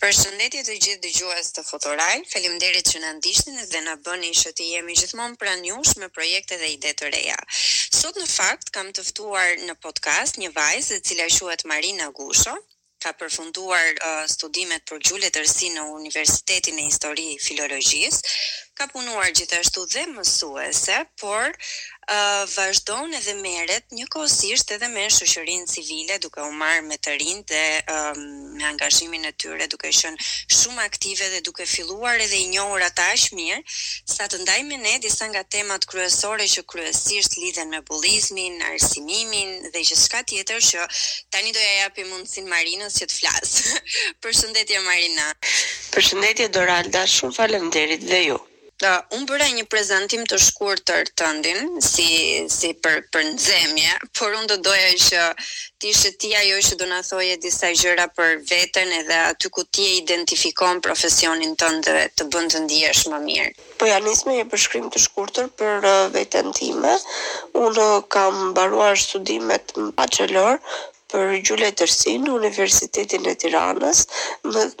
Përshëndetje të gjithë dëgjues të Fotoral, faleminderit që na ndiqni dhe na bëni që të jemi gjithmonë pranë jush me projekte dhe ide të reja. Sot në fakt kam të ftuar në podcast një vajzë e cila quhet Marina Gusho, ka përfunduar studimet për gjuhë-letërsi në Universitetin e Histori-Filologjisë, ka punuar gjithashtu dhe mësuese, por vazhdon edhe merret njëkohësisht edhe me shoqërinë civile duke u marrë me të rinjtë dhe me angazhimin e tyre duke qenë shumë aktive dhe duke filluar edhe i njohur ata aq mirë sa të ndajë me ne disa nga temat kryesore që kryesisht lidhen me bullizmin, arsimimin dhe gjithçka tjetër që tani do ja japim mundësinë Marinës që të flasë. Përshëndetje Marina. Përshëndetje Doralda, shumë faleminderit dhe ju. Unë bëra një prezantim të shkurtër tëndin si si për për nxehje, por unë do doja që të ishe ti ajo që do na thoje disa gjëra për veten edhe aty ku ti e identifikon profesionin tënd dhe të bën të ndihesh më mirë. Po ja nis me një përshkrim të shkurtër për veten time. Unë kam mbaruar studimet Bachelor, për gjuhë-letërsi në Universitetin e Tiranës,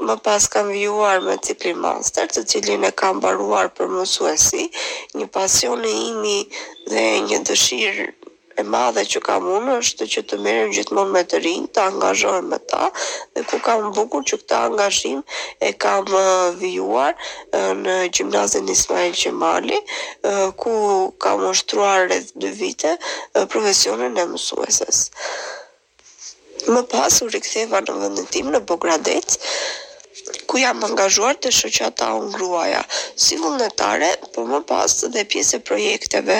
më pas kam vijuar me ciklin master, të cilin e kam mbaruar për mësuesi, një pasion i imi dhe një dëshirë e madhe që kam unë është që të merrem gjithmonë me të rinjtë, të angazhohem me ta dhe ku ka bukur që këtë angazhim e kam vijuar në Gjimnazin Ismail Qemali, ku kam ushtruar rreth dy vite profesionin e mësueses. Më pas u riktheva në vendin tim në Pogradec, ku jam angazhuar te Shoqata Unë Gruaja, si vullnetare, por më pas dhe pjesë e projekteve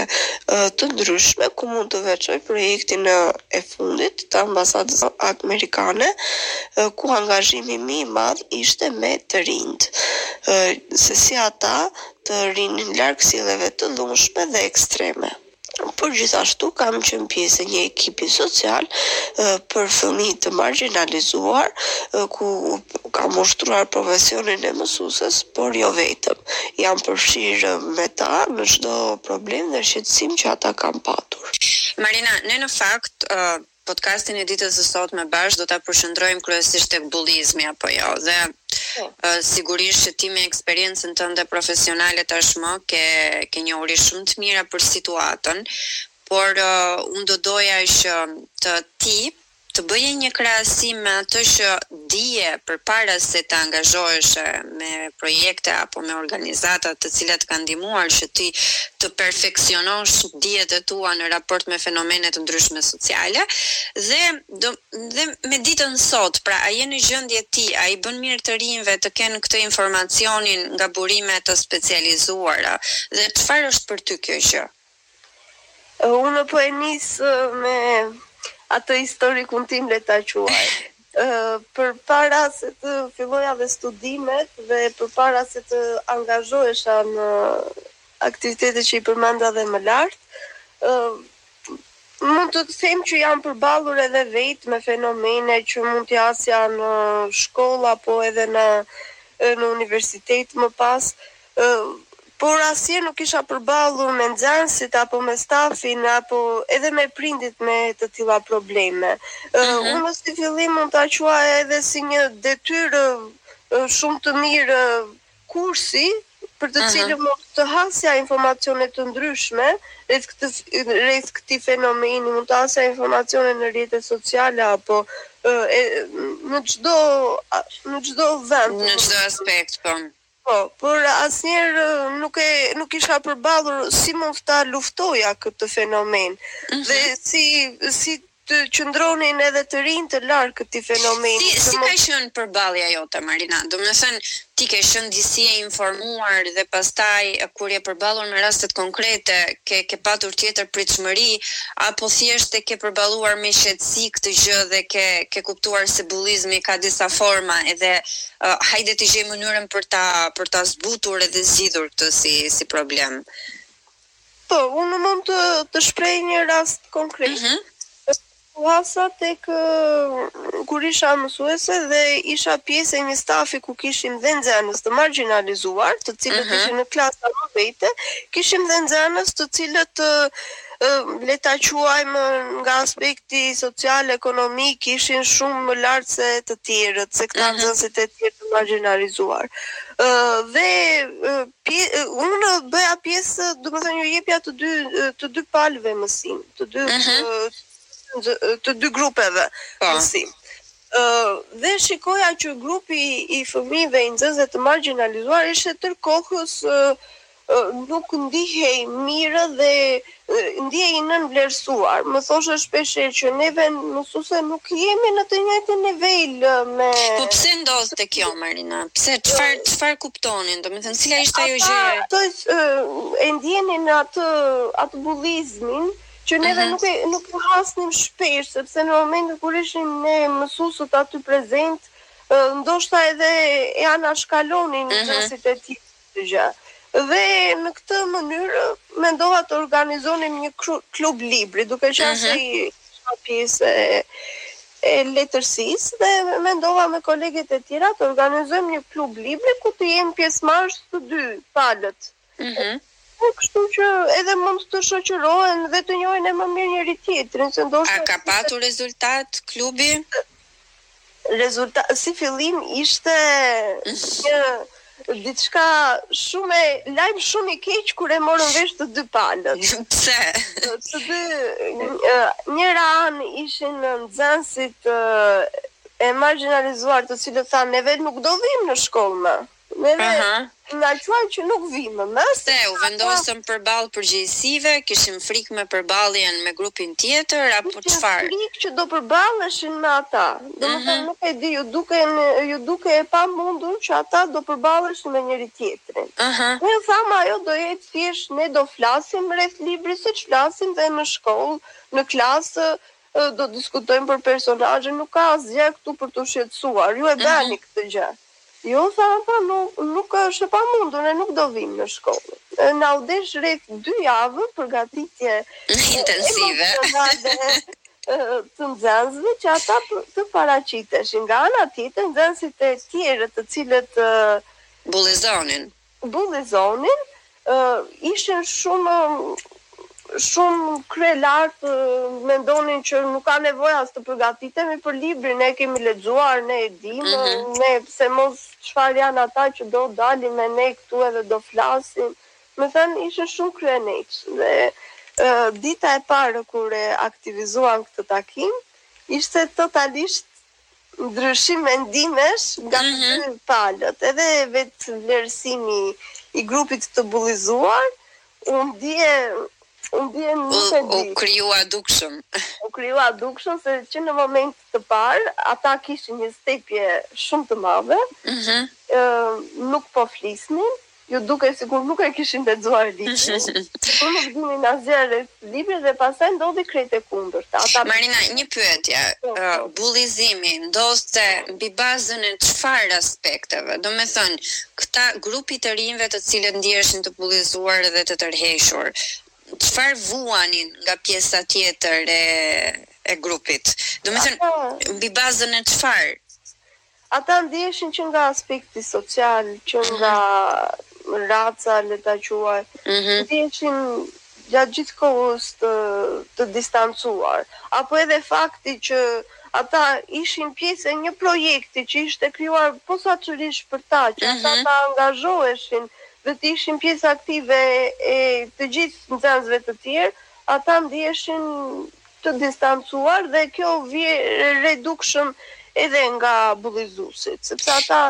të ndryshme, ku mund të veçoj projektin e fundit të ambasadës amerikane, ku angazhimi më i madh ishte me të rinjtë, se si ata të rrinin larg sjelljeve të dhunshme dhe ekstreme. Por gjithashtu kam qenë pjesë e një ekipi social për fëmijë të margjinalizuar, ku kam ushtruar profesionin e mësueses, por jo vetëm. Jam përfshirë me ta në çdo problem dhe shqetësim që ata kanë patur. Marina, ne në fakt podcastin e ditës së sotme bashkë do ta përqendrojmë kryesisht tek bullizmi apo jo dhe po, sigurisht që ti me eksperiencën tënde profesionale tashmë ke ke njohuri shumë të mira për situatën, por uh, unë do doja që të ti Të bëje një krahasim me atë që dije përpara se të angazhoheshe me projekte apo me organizata të cilat kanë ndihmuar që ti të perfeksionosh dijet e tua në raport me fenomene të ndryshme sociale dhe dhe dhe me ditën sot pra a je në gjendje ti a i bën mirë të rinjve të kenë këtë informacionin nga burime të specializuara dhe çfarë është për ty kjo gjë? Unë po e nis me atë historikun tim le ta quaj. Përpara se të filloja dhe studimet dhe përpara se të angazhohesha në aktivitetet që i përmenda dhe më lart, mund të them që jam përballur edhe vetë me fenomene që mund të hasja në shkollë apo edhe në në universitet më pas, por asnjëherë nuk isha përballur me nxënësit apo me stafin apo edhe me prindit me të tilla probleme. Ë uh -huh. unë si fillim mund ta quaj edhe si një detyrë shumë të mirë kursi për të cilën mund të hasja informacione të ndryshme rreth këtij fenomeni, mund të hasja informacione në rrjetet sociale apo e, në çdo në çdo vend, në çdo aspekt, po. Po, por asnjëherë nuk e nuk isha përballur si mund ta luftoja këtë fenomen dhe si si të qëndronin edhe të rinjtë të larg këtij fenomeni. Si si ka qenë përballja jote Marina? Domethënë ti ke qenë disi e informuar dhe pastaj kur je përballur me rastet konkrete ke ke patur tjetër pritshmëri apo thjesht e ke përballuar me qetësi këtë gjë dhe ke ke kuptuar se bullizmi ka disa forma edhe Hajde të gjejmë mënyrën për ta për ta zbutur edhe zgjidhur këtë si si problem. Po, unë mund të të shpreh një rast konkret. Mm -hmm. U hasa tek kur isha mësuese dhe isha pjesë e një stafi ku kishim dhe nxënës të margjinalizuar, të cilët mm -hmm. ishin në klasa më vete, kishim dhe nxënës të cilët le ta quajmë nga aspekti social, ekonomik, ishin shumë më lart se të tjerët, se këta nxënësit e tjerë të margjinalizuar. Ë dhe pje, unë bëja pjesë, domethënë ju jepja të dy të dy palëve mësim, të dy uh -huh. të dy grupeve mësim. Ë dhe shikoja që grupi i fëmijëve i nxënësve të margjinalizuar ishte tërë kohës uh, Nuk ndihej mirë dhe ndihej i nënvlerësuar. Më thoshe shpeshherë që neve mësueset nuk jemi në të njëjtin nivel me Po pse ndodhte kjo Marina? Pse çfarë çfarë kuptonin? Domethënë cila ishte ajo gjë e Ata e ndjenin atë atë bullizmin që neve nuk e nuk e hasnim shpesh sepse në momentin kur ishim ne mësueset aty prezent ndoshta edhe e anashkalonin në klasat e tjera. këtë gjë. Dhe në këtë mënyrë mendova të organizonim një klub libri, duke qenë se është pjesë e e letërsisë dhe mendova me koleget e tjera të organizojmë një klub libri ku të jenë pjesëmarrës të dy palët. Ëh. Mm po kështu që edhe mund të shoqërohen dhe të njohin më mirë njëri tjetrin, se ndoshta A ka patur rezultat klubi? Rezultati si fillim ishte një diçka shumë e lajm shumë i keq kur e morën vesh të dy palët. Pse? Të dy njëra anë ishin nxënësit e margjinalizuar të cilët thanë neve nuk do vim në shkollë më. Edhe na quaj që nuk vijmë më më. Pse u vendosëm përballë përgjegjësive, kishim frikë me përballjen me grupin tjetër apo çfarë? Kishim frikë që do përballeshin me ata. Domethënë nuk e di, ju dukej ju dukej e pamundur që ata do përballeshin me njëri tjetrin. Ne ju thamë ajo do jetë thjesht ne do flasim rreth librit siç flasim dhe në shkollë, në klasë, Do diskutojmë për personazhin, nuk ka asgjë këtu për t'u shqetësuar. Ju e bëni këtë gjë. Jo, tha ata, nuk është e pamundur, ne nuk do vim në shkollë. Na u desh rreth dy javë përgatitje emocionale të nxënësve që ata të paraqiteshin. Nga ana tjetër, nxënësit e tjerë të cilët bullizonin, Bullizonin, ishin shumë shumë kryelartë, mendonin që nuk ka nevojë as të përgatitemi për librin, ne e kemi lexuar, ne e dimë, ne pse mos çfarë janë ata që do dalin me ne këtu edhe do flasin. Me thënë ishin shumë kryeneç dhe dita e parë kur e aktivizuam këtë takim ishte totalisht ndryshim mendimesh nga të dy palët. Edhe vetë vlerësimi i grupit të bullizuar u ndie, u ndie nuk e di. U krijua dukshëm. U krijua dukshëm se që në moment të parë ata kishin një stepje shumë të madhe, nuk po flisnin, Ju dukej sikur nuk e kishin lexuar librin, sikur nuk dinin asgjë rreth librit dhe pastaj ndodhi krejt e kundërta. Ata Marina, një pyetje, bullizimi ndodhte mbi bazën e çfarë aspekteve? Domethënë, këta grupi të rinjve të cilët ndiheshin të bullizuar dhe të tërhequr, çfarë vuanin nga pjesa tjetër e e grupit? Domethënë, mbi bazën e çfarë? Ata ndiheshin që nga aspekti social, që nga raca, le ta quaj, ndiheshin gjatë gjithë kohës të, të distancuar. Apo edhe fakti që ata ishin pjesë e një projekti që ishte krijuar posaçërisht për ta, që ata të angazhoheshin dhe të ishin pjesë aktive e të gjithë nxënësve të tjerë, ata ndiheshin të distancuar dhe kjo vihej re dukshëm edhe nga bullizuesit, sepse ata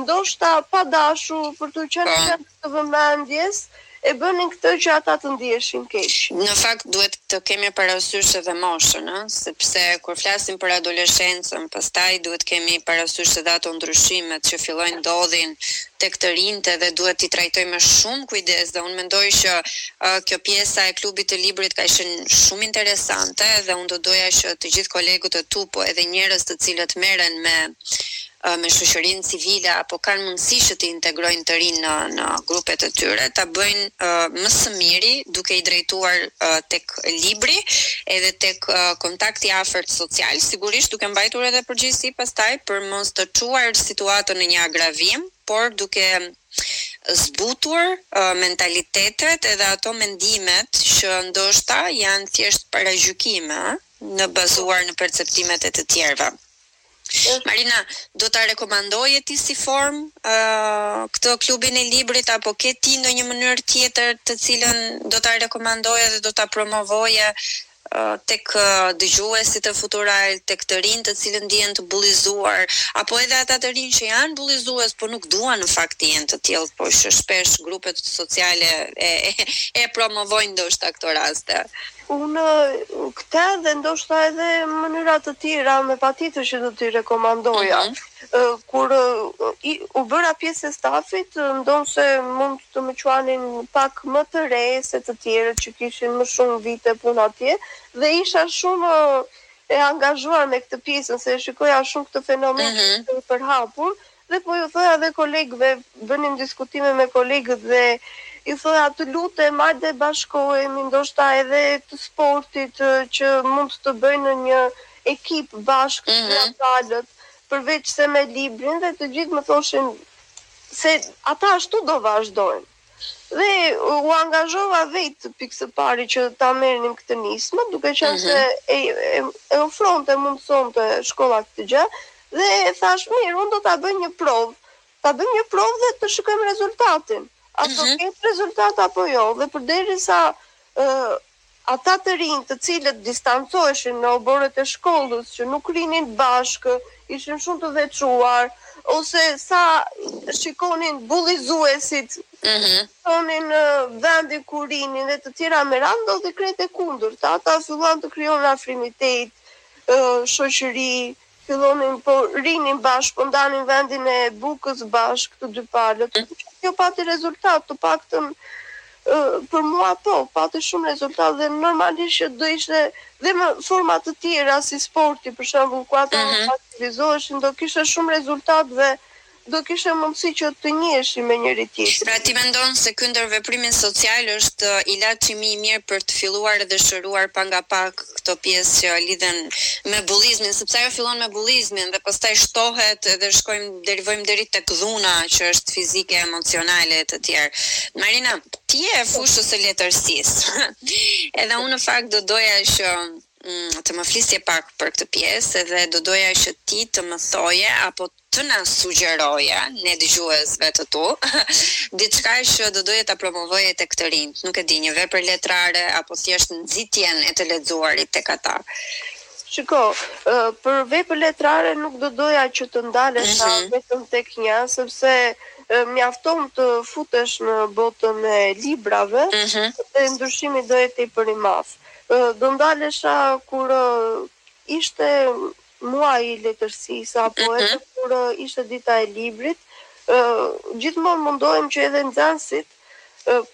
ndoshta pa dashur për t'u qenë në qendër të vëmendjes e bënin këtë që ata të ndiheshin keq. Në fakt duhet të kemi parasysh edhe moshën ë, sepse kur flasim për adoleshencën, pastaj duhet të kemi parasysh edhe ato ndryshimet që fillojnë ndodhin tek të rinjtë edhe duhet t'i trajtojmë me shumë kujdes dhe unë mendoj që Kjo pjesa e Klubit të Librit ka qenë shumë interesante dhe unë do doja që të gjithë kolegët e tu, po edhe njerëz të cilët merren me me shoqërinë civile apo kanë mundësi që të integrojnë të rinj në në grupet e tyre, ta bëjnë më së miri duke i drejtuar tek libri edhe tek kontakti i afërt social, sigurisht duke mbajtur edhe përgjegjësi pastaj për mos ta çuar situatën në një agravim, por duke zbutur mentalitetet edhe ato mendimet që ndoshta janë thjesht paragjykime, ëh, në bazuar në perceptimet e të tjerëve. Marina, do ta rekomandoje ti si formë ë këtë klubin e librit apo ke ti ndonjë mënyrë tjetër të cilën do ta rekomandoje dhe do ta promovoje tek dëgjuesit e Futural, tek të rinjtë të cilët ndihen të bullizuar, apo edhe ata të rinj që janë bullizues, por nuk duan në fakt të jenë të tillë, por shpesh grupet sociale e e promovojnë ndoshta këto raste. Unë këtë dhe ndoshta edhe mënyra të tjera me patjetër që do t'i rekomandoja. Kur u bëra pjesë e stafit, ndonëse mund të më quanin pak më të re se të tjerët që kishin më shumë vite punë atje dhe isha shumë e angazhuar me këtë pjesën, se e shikoja shumë këtë fenomen mm -hmm. të përhapur, dhe po ju thoja dhe kolegëve, bënim diskutime me kolegët dhe ju thoja të lutem, hajde bashkohemi, ndoshta edhe të sportit që mund të bëjnë një ekip bashkë mm -hmm. anëtarët, përveç se me librin dhe të gjithë më thoshin se ata ashtu do vazhdojnë. Dhe u angazhova vetë pikë së pari që ta merrnim këtë nismë, duke qenë mm -hmm. se mhm. e, e, e ofronte mundësonte shkolla këtë gjë dhe e thash mirë, unë do ta bëj një provë. Ta bëjmë një provë dhe të shikojmë rezultatin. A do mm -hmm. ketë rezultat apo jo? Dhe përderisa ë uh, Ata të rinj të cilët distancoheshin në oborret e shkollës, që nuk rrinin bashkë, ishin shumë të veçuar, ose sa shikonin bullizuesit, shikonin vendin ku rrinin dhe të tjera me radhë, ndodhi krejt e kundërta, ata filluan të krijonin afrimitet, shoqëri, Fillonin po rrinin bashkë, po ndanin vendin e bukës bashkë të dy palët. Kjo pati rezultat, të paktën për mua po, pati shumë rezultat dhe normalisht që do ishte dhe me forma të tjera si sporti, për shembull, ku ata aktivizoheshin, do kishte shumë rezultat dhe Do kishte mundësi që të njiheshin me njëri tjetrin. Pra ti mendon se ky ndërveprimi social është ilaçi më i mirë për të filluar edhe shëruar pak nga pak këto pjesë që lidhen me bullizmin, sepse ajo fillon me bullizmin dhe pastaj shtohet edhe shkojmë derivojmë deri tek dhuna që është fizike, emocionale e të tjerë. Marina, ti je e fushës së letërsisë, edhe unë në fakt do doja që të më flisje pak për këtë pjesë edhe do doja që ti të më thoje apo të na sugjeroje ne dëgjuesve të tu diçka që do doje ta promovoje tek të rinjtë, nuk e di, një vepër letrare apo thjesht nxitjen e të lexuarit tek ata. Shiko, për vepër letrare nuk do doja që të ndalesha vetëm tek një, sepse mjafton të futesh në botën e librave dhe ndryshimi do jetë tepër i madh. Do ndalesha kur ishte muaji i letërsisë apo edhe kur ishte dita e librit, gjithmonë mundohem që edhe nxënësit,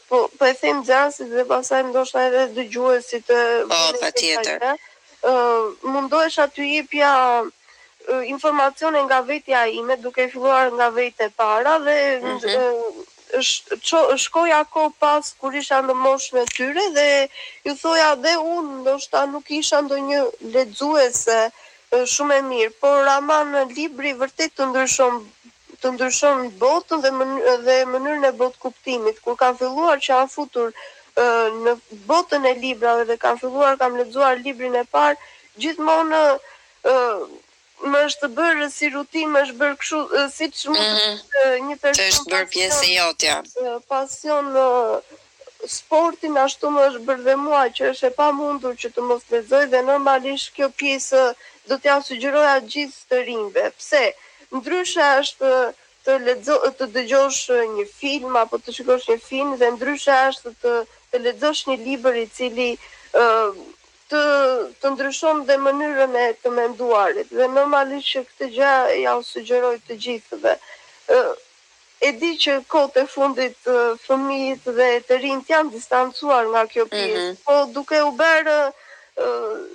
po po e them nxënësit dhe pastaj ndoshta edhe dëgjuesit e Po, patjetër. mundohesha t'ju jepja informacione nga vetja ime, duke filluar nga veta e parë dhe Shkoja kohë pas kur isha në moshën e tyre dhe ju thoja dhe unë, ndoshta nuk isha ndonjë lexuese shumë e mirë, por aman libri vërtet të ndryshon të ndryshon botën dhe mënyrën e botëkuptimit. Kur kam filluar që jam futur në botën e librave dhe kam filluar kam lexuar librin e parë, gjithmonë Më është bërë si rutinë, më është bërë kështu, siç mund një person të është bërë pjesë e jotja. Pasion sportin, ashtu më është bërë dhe mua, që është e pamundur që të mos lexoj dhe normalisht kjo pjesë do t'ia sugjeroja gjithë të rinjve. Pse? Ndryshe është të lexosh, të dëgjosh një film apo të shikosh një film dhe ndryshe është të të lexosh një libër i cili të të ndryshon dhe mënyrën e të menduarit dhe normalisht që këtë gjë ja u sugjeroj të gjithëve. Ë e di që kohët e fundit fëmijët dhe të rinjtë janë distancuar nga kjo pjesë, mm -hmm. po duke u bërë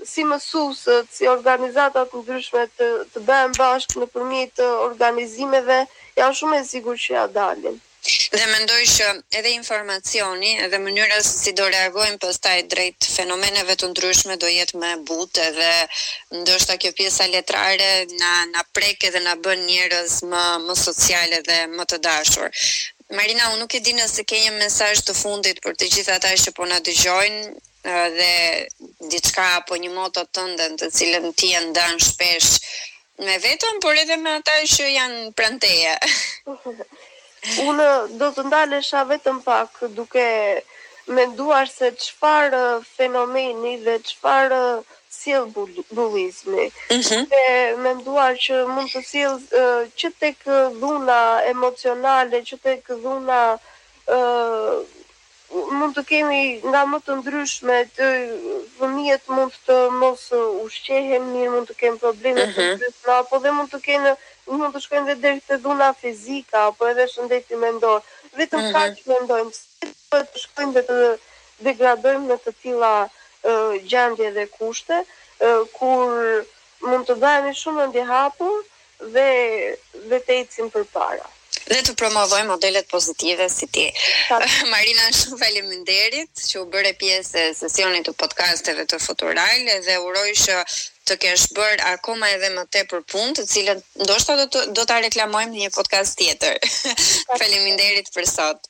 si mësuesit, si organizata të ndryshme të të bëhen bashkë nëpërmjet organizimeve, janë shumë e sigurt që ja dalin. Dhe mendoj që edhe informacioni edhe mënyra se si do reagojmë pastaj drejt fenomeneve të ndryshme do jetë më e butë edhe ndoshta kjo pjesa letrare na na prek edhe na bën njerëz më më socialë dhe më të dashur. Marina unë nuk e di nëse ke një mesazh të fundit për të gjithë ata që po na dëgjojnë dhe diçka apo një moto tënde të cilën ti e ndan shpesh Me veten, por edhe me ata që janë pranë teje. Unë do të ndalesha vetëm pak duke menduar se çfarë fenomeni dhe çfarë sjell bullizmi. Duke menduar që mund të sjellë që tek dhuna emocionale, që tek dhuna Mund të kemi nga më të ndryshmet, fëmijët mund të mos ushqehen mirë, mund të kenë probleme të ndryshme, apo dhe mund të kenë, mund të shkojnë dhe deri te dhuna fizike, apo edhe shëndeti mendor. Vetëm kaq mendojmë, pse duhet të shkojmë dhe të degradojmë në të tilla gjendje dhe kushte, kur mund të bëhemi shumë mendjehapur Dhe, dhe të ecim përpara. Dhe të promovojmë modelet pozitive si ti. Marina, shumë faleminderit që u bëre pjesë e sesionit të podcasteve të Futural dhe uroj që të kesh bërë akoma edhe më tepër punë, të cilën ndoshta do të do ta reklamojmë në një podcast tjetër. faleminderit për sot.